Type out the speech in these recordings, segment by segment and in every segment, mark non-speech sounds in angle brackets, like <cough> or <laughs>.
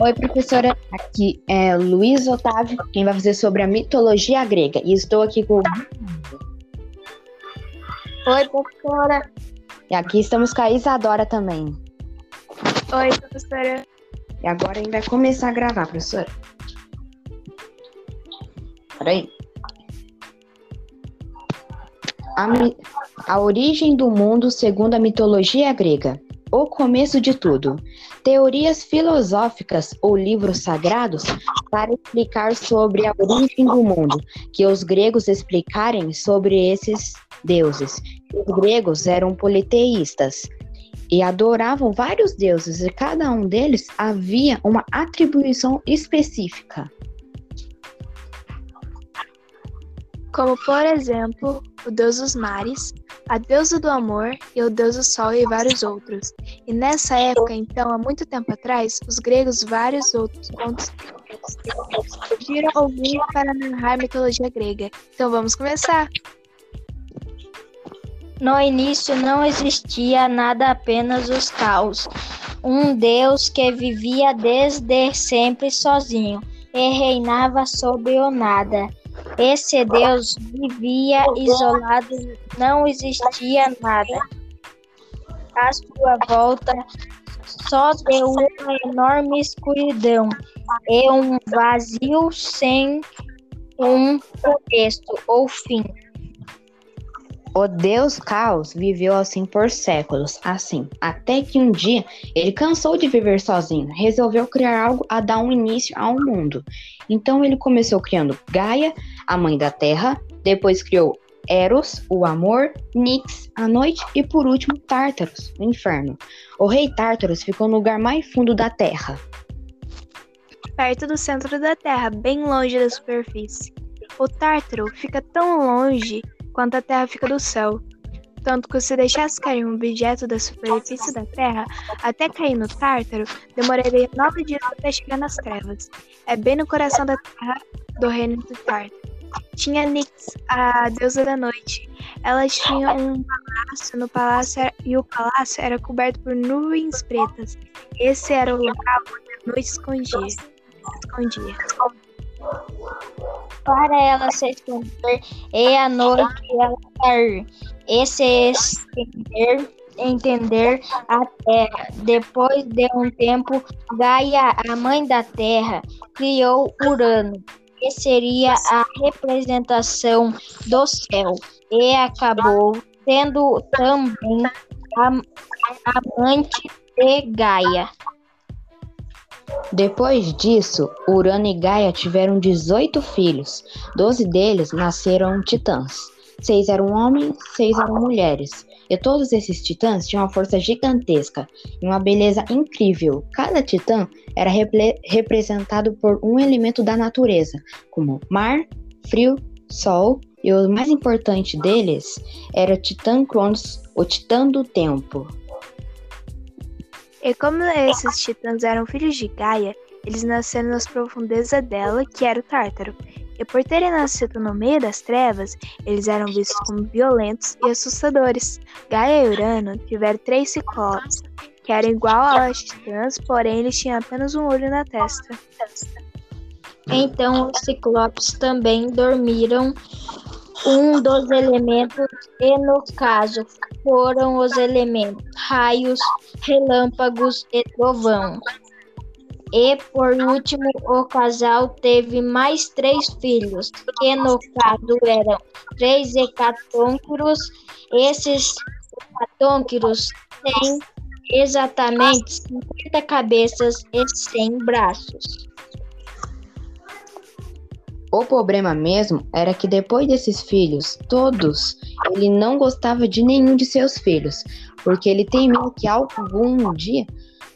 Oi, professora. Aqui é Luiz Otávio, quem vai fazer sobre a mitologia grega. E estou aqui com. Oi, professora. E aqui estamos com a Isadora também. Oi, professora. E agora a gente vai começar a gravar, professora. Peraí. A, a origem do mundo segundo a mitologia grega. O começo de tudo. Teorias filosóficas ou livros sagrados para explicar sobre a origem do mundo, que os gregos explicarem sobre esses deuses. Os gregos eram politeístas e adoravam vários deuses, e cada um deles havia uma atribuição específica. Como, por exemplo, o deus dos mares, a deusa do amor e o deus do sol e vários outros. E nessa época, então, há muito tempo atrás, os gregos vários outros contos surgiram ouvir para narrar a mitologia grega. Então vamos começar! No início não existia nada, apenas os caos. Um Deus que vivia desde sempre sozinho e reinava sobre o nada. Esse Deus vivia isolado, não existia nada. À sua volta só deu uma enorme escuridão e um vazio sem um começo ou fim. O deus Caos viveu assim por séculos, assim, até que um dia ele cansou de viver sozinho, resolveu criar algo a dar um início ao mundo. Então ele começou criando Gaia, a mãe da Terra, depois criou Eros, o amor, Nix, a noite e por último Tártaros, o inferno. O rei Tártaros ficou no lugar mais fundo da Terra. Perto do centro da Terra, bem longe da superfície. O Tártaro fica tão longe quanto a Terra fica do céu. Tanto que se deixasse cair um objeto da superfície da Terra até cair no Tártaro, demoraria nove dias até chegar nas trevas. É bem no coração da Terra do reino do Tártaro. Tinha Nix, a deusa da noite. Ela tinha um palácio no palácio e o palácio era coberto por nuvens pretas. Esse era o local onde a noite escondia. escondia para ela se esconder e à noite ela sair e se estender, entender a terra. Depois de um tempo, Gaia, a mãe da terra, criou Urano, que seria a representação do céu, e acabou sendo também a amante de Gaia. Depois disso, Urano e Gaia tiveram 18 filhos. Doze deles nasceram titãs. Seis eram homens, seis eram mulheres. E todos esses titãs tinham uma força gigantesca e uma beleza incrível. Cada titã era representado por um elemento da natureza, como mar, frio, sol, e o mais importante deles era Titã Cronos, o titã do tempo. E como esses titãs eram filhos de Gaia, eles nasceram nas profundezas dela, que era o Tártaro. E por terem nascido no meio das trevas, eles eram vistos como violentos e assustadores. Gaia e Urano tiveram três ciclopes, que eram igual aos titãs, porém eles tinham apenas um olho na testa. Então os ciclopes também dormiram um dos elementos, e no caso foram os elementos raios, relâmpagos e trovão. E por último, o casal teve mais três filhos, que no caso eram três hecatônquiros. Esses hecatônquiros têm exatamente 50 cabeças e 100 braços. O problema mesmo era que depois desses filhos, todos, ele não gostava de nenhum de seus filhos, porque ele temia que algum dia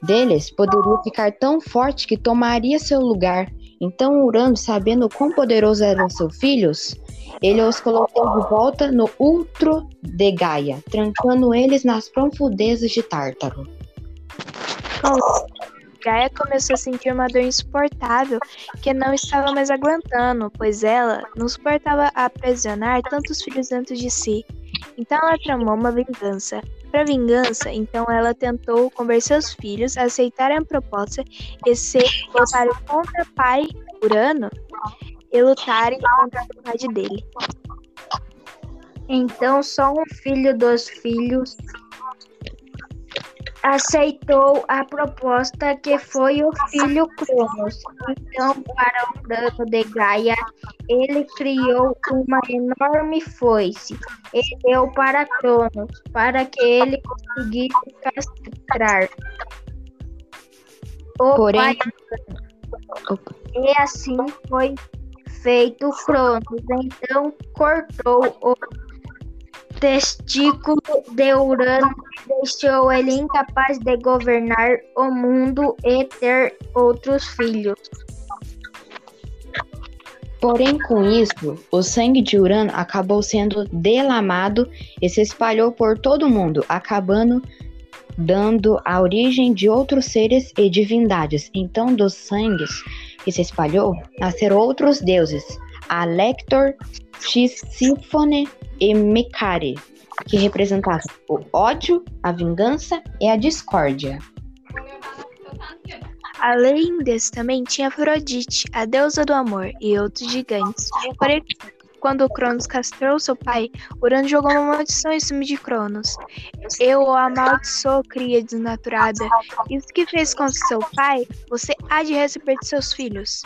deles poderia ficar tão forte que tomaria seu lugar. Então, Urano, sabendo quão poderosos eram seus filhos, ele os colocou de volta no Ultro de Gaia, trancando eles nas profundezas de Tártaro. Gaia começou a sentir uma dor insuportável que não estava mais aguentando, pois ela não suportava aprisionar tantos filhos dentro de si. Então ela tramou uma vingança. Para vingança, então ela tentou convencer os filhos a aceitarem a proposta e se voltarem contra pai Urano e lutarem contra a vontade dele. Então só um filho dos filhos aceitou a proposta que foi o filho Cronos. Então, para o plano de Gaia, ele criou uma enorme foice e deu para Cronos, para que ele conseguisse castrar o Porém, pai. E assim foi feito Cronos. Então cortou o testículo de Urano deixou ele incapaz de governar o mundo e ter outros filhos. Porém, com isso, o sangue de Urano acabou sendo delamado e se espalhou por todo o mundo, acabando dando a origem de outros seres e divindades. Então, dos sangues que se espalhou, nasceram outros deuses, Alector, Tisífone e Mecare, que representavam o ódio, a vingança e a discórdia. Além desse, também tinha Afrodite, a deusa do amor, e outros gigantes. Porém, quando Cronos castrou seu pai, Urano jogou uma maldição em cima de Cronos. Eu o amaldiçoou, cria desnaturada. Isso que fez com seu pai, você há de receber de seus filhos.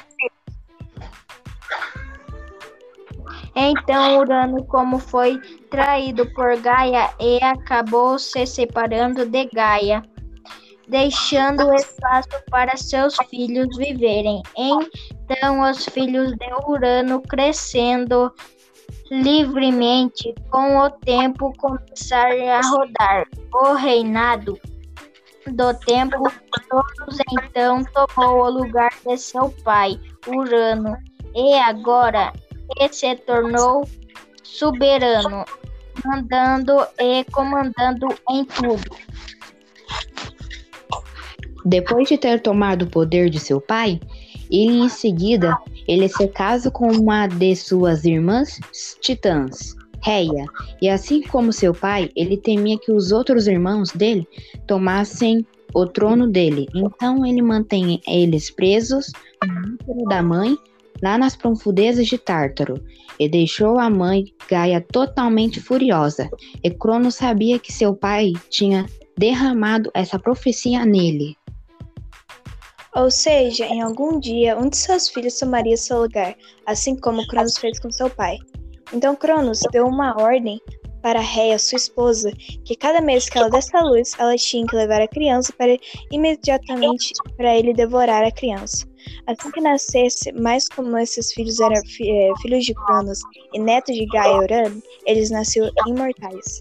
Então Urano, como foi traído por Gaia, e acabou se separando de Gaia, deixando espaço para seus filhos viverem. Então os filhos de Urano crescendo livremente, com o tempo começaram a rodar. O reinado do tempo todos então tomou o lugar de seu pai, Urano, e agora e se tornou soberano, mandando e comandando em tudo. Depois de ter tomado o poder de seu pai, ele em seguida ele se casa com uma de suas irmãs titãs, Reia, e assim como seu pai, ele temia que os outros irmãos dele tomassem o trono dele. Então ele mantém eles presos no da mãe lá nas profundezas de Tártaro, e deixou a mãe Gaia totalmente furiosa. E Cronos sabia que seu pai tinha derramado essa profecia nele. Ou seja, em algum dia, um de seus filhos tomaria seu lugar, assim como Cronos fez com seu pai. Então Cronos deu uma ordem para Réia, sua esposa, que cada mês que ela desse a luz, ela tinha que levar a criança para imediatamente para ele devorar a criança. Assim que nascesse, mais como esses filhos eram fi, é, filhos de Cronos e netos de Gaia Urano, eles nasceram imortais.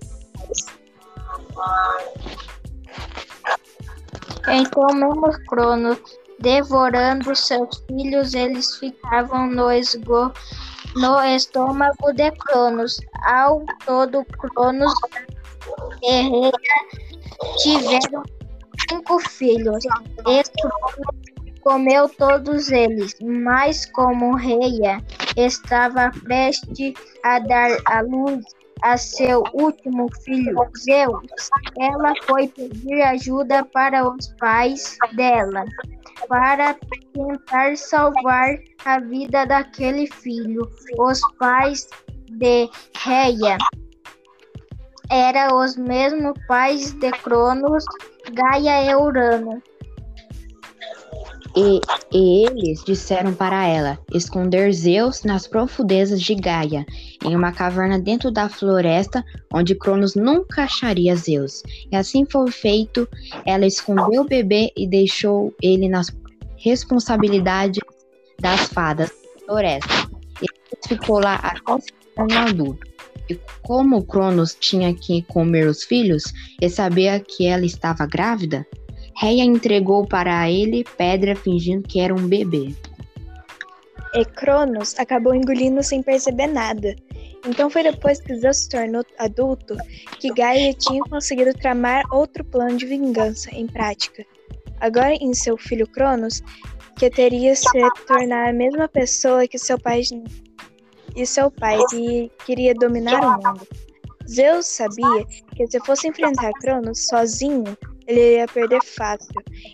Então, mesmo Cronos devorando seus filhos, eles ficavam no, esgo, no estômago de Cronos. Ao todo, Cronos Reia tiveram cinco filhos. Comeu todos eles, mas como Reia estava prestes a dar à luz a seu último filho, Zeus, ela foi pedir ajuda para os pais dela, para tentar salvar a vida daquele filho. Os pais de Reia eram os mesmos pais de Cronos, Gaia e Urano. E, e, eles disseram para ela esconder Zeus nas profundezas de Gaia, em uma caverna dentro da floresta, onde Cronos nunca acharia Zeus. E assim foi feito. Ela escondeu o bebê e deixou ele nas responsabilidades das fadas da floresta. E ficou lá até se tornar adulto. E como Cronos tinha que comer os filhos e sabia que ela estava grávida, Reia entregou para ele pedra fingindo que era um bebê. E Cronos acabou engolindo sem perceber nada. Então foi depois que Zeus se tornou adulto que Gaia tinha conseguido tramar outro plano de vingança em prática. Agora em seu filho Cronos, que teria se tornar a mesma pessoa que seu pai e seu pai que queria dominar o mundo. Zeus sabia que se fosse enfrentar Cronos sozinho, ele ia perder fácil.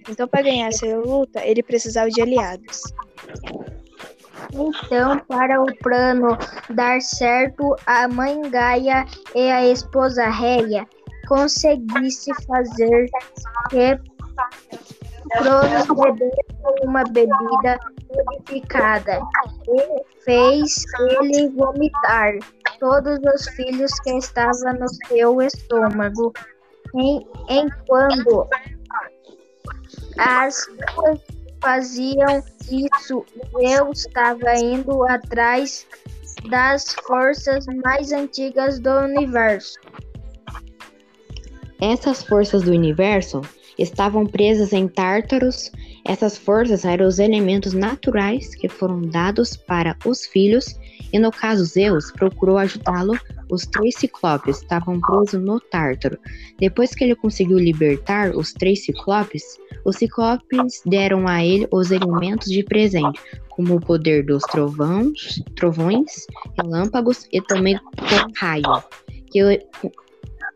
Então, para ganhar essa luta, ele precisava de aliados. Então, para o plano dar certo, a mãe Gaia e a esposa Réia conseguisse fazer que Cronos uma bebida purificada e fez ele vomitar todos os filhos que estavam no seu estômago. Em, enquanto as duas faziam isso, eu estava indo atrás das forças mais antigas do universo. Essas forças do universo estavam presas em Tártaros. Essas forças eram os elementos naturais que foram dados para os filhos, e no caso Zeus procurou ajudá-lo. Os três ciclopes estavam presos no Tártaro. Depois que ele conseguiu libertar os três ciclopes, os ciclopes deram a ele os elementos de presente, como o poder dos trovões, trovões, relâmpagos e também com raio, que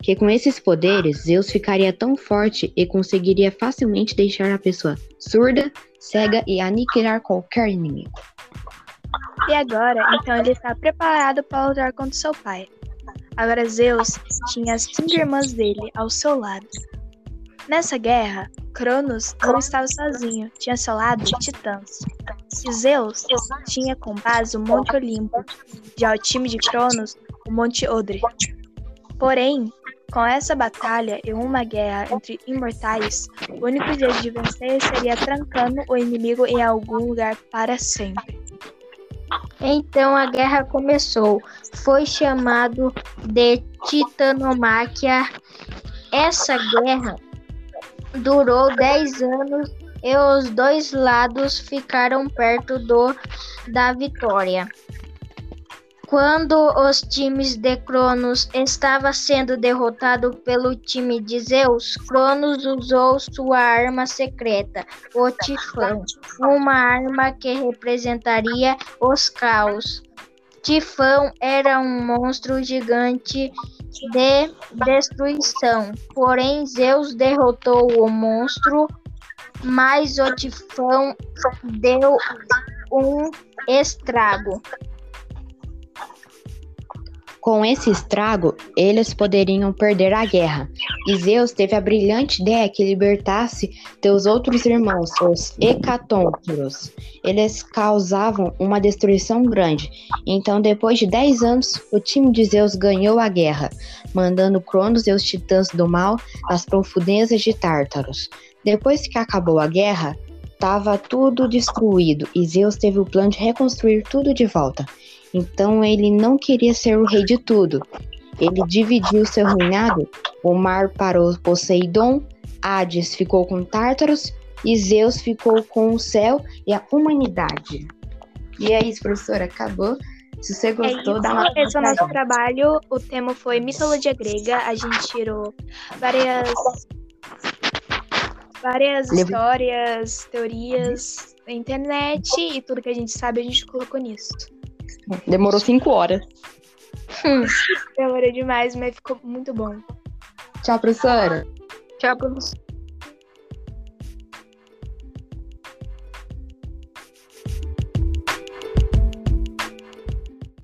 que com esses poderes Zeus ficaria tão forte e conseguiria facilmente deixar a pessoa surda, cega e aniquilar qualquer inimigo. E agora, então ele está preparado para lutar contra seu pai. Agora Zeus tinha as cinco irmãs dele ao seu lado. Nessa guerra, Cronos não estava sozinho, tinha ao seu lado Titãs. E Zeus tinha com base o Monte Olimpo, já o time de Cronos, o Monte Odre. Porém, com essa batalha e uma guerra entre imortais, o único jeito de vencer seria trancando o inimigo em algum lugar para sempre. Então a guerra começou. Foi chamado de Titanomáquia. Essa guerra durou 10 anos e os dois lados ficaram perto do, da vitória. Quando os times de Cronos estava sendo derrotado pelo time de Zeus, Cronos usou sua arma secreta, o Tifão, uma arma que representaria os caos. Tifão era um monstro gigante de destruição, porém Zeus derrotou o monstro, mas o Tifão deu um estrago. Com esse estrago, eles poderiam perder a guerra, e Zeus teve a brilhante ideia que libertasse seus outros irmãos, os Hecatônquiros. Eles causavam uma destruição grande, então depois de 10 anos, o time de Zeus ganhou a guerra, mandando Cronos e os titãs do mal às profundezas de Tártaros. Depois que acabou a guerra, estava tudo destruído e Zeus teve o plano de reconstruir tudo de volta. Então ele não queria ser o rei de tudo. Ele dividiu seu reinado. O mar parou Poseidon, Hades ficou com Tártaros e Zeus ficou com o céu e a humanidade. E é isso, professora, acabou. Se você gostou, é dá uma Esse é o nosso trabalho. O tema foi mitologia grega. A gente tirou várias várias histórias, teorias da internet e tudo que a gente sabe a gente colocou nisso. Demorou cinco horas. <laughs> Demorou demais, mas ficou muito bom. Tchau, professora. Tchau, professora.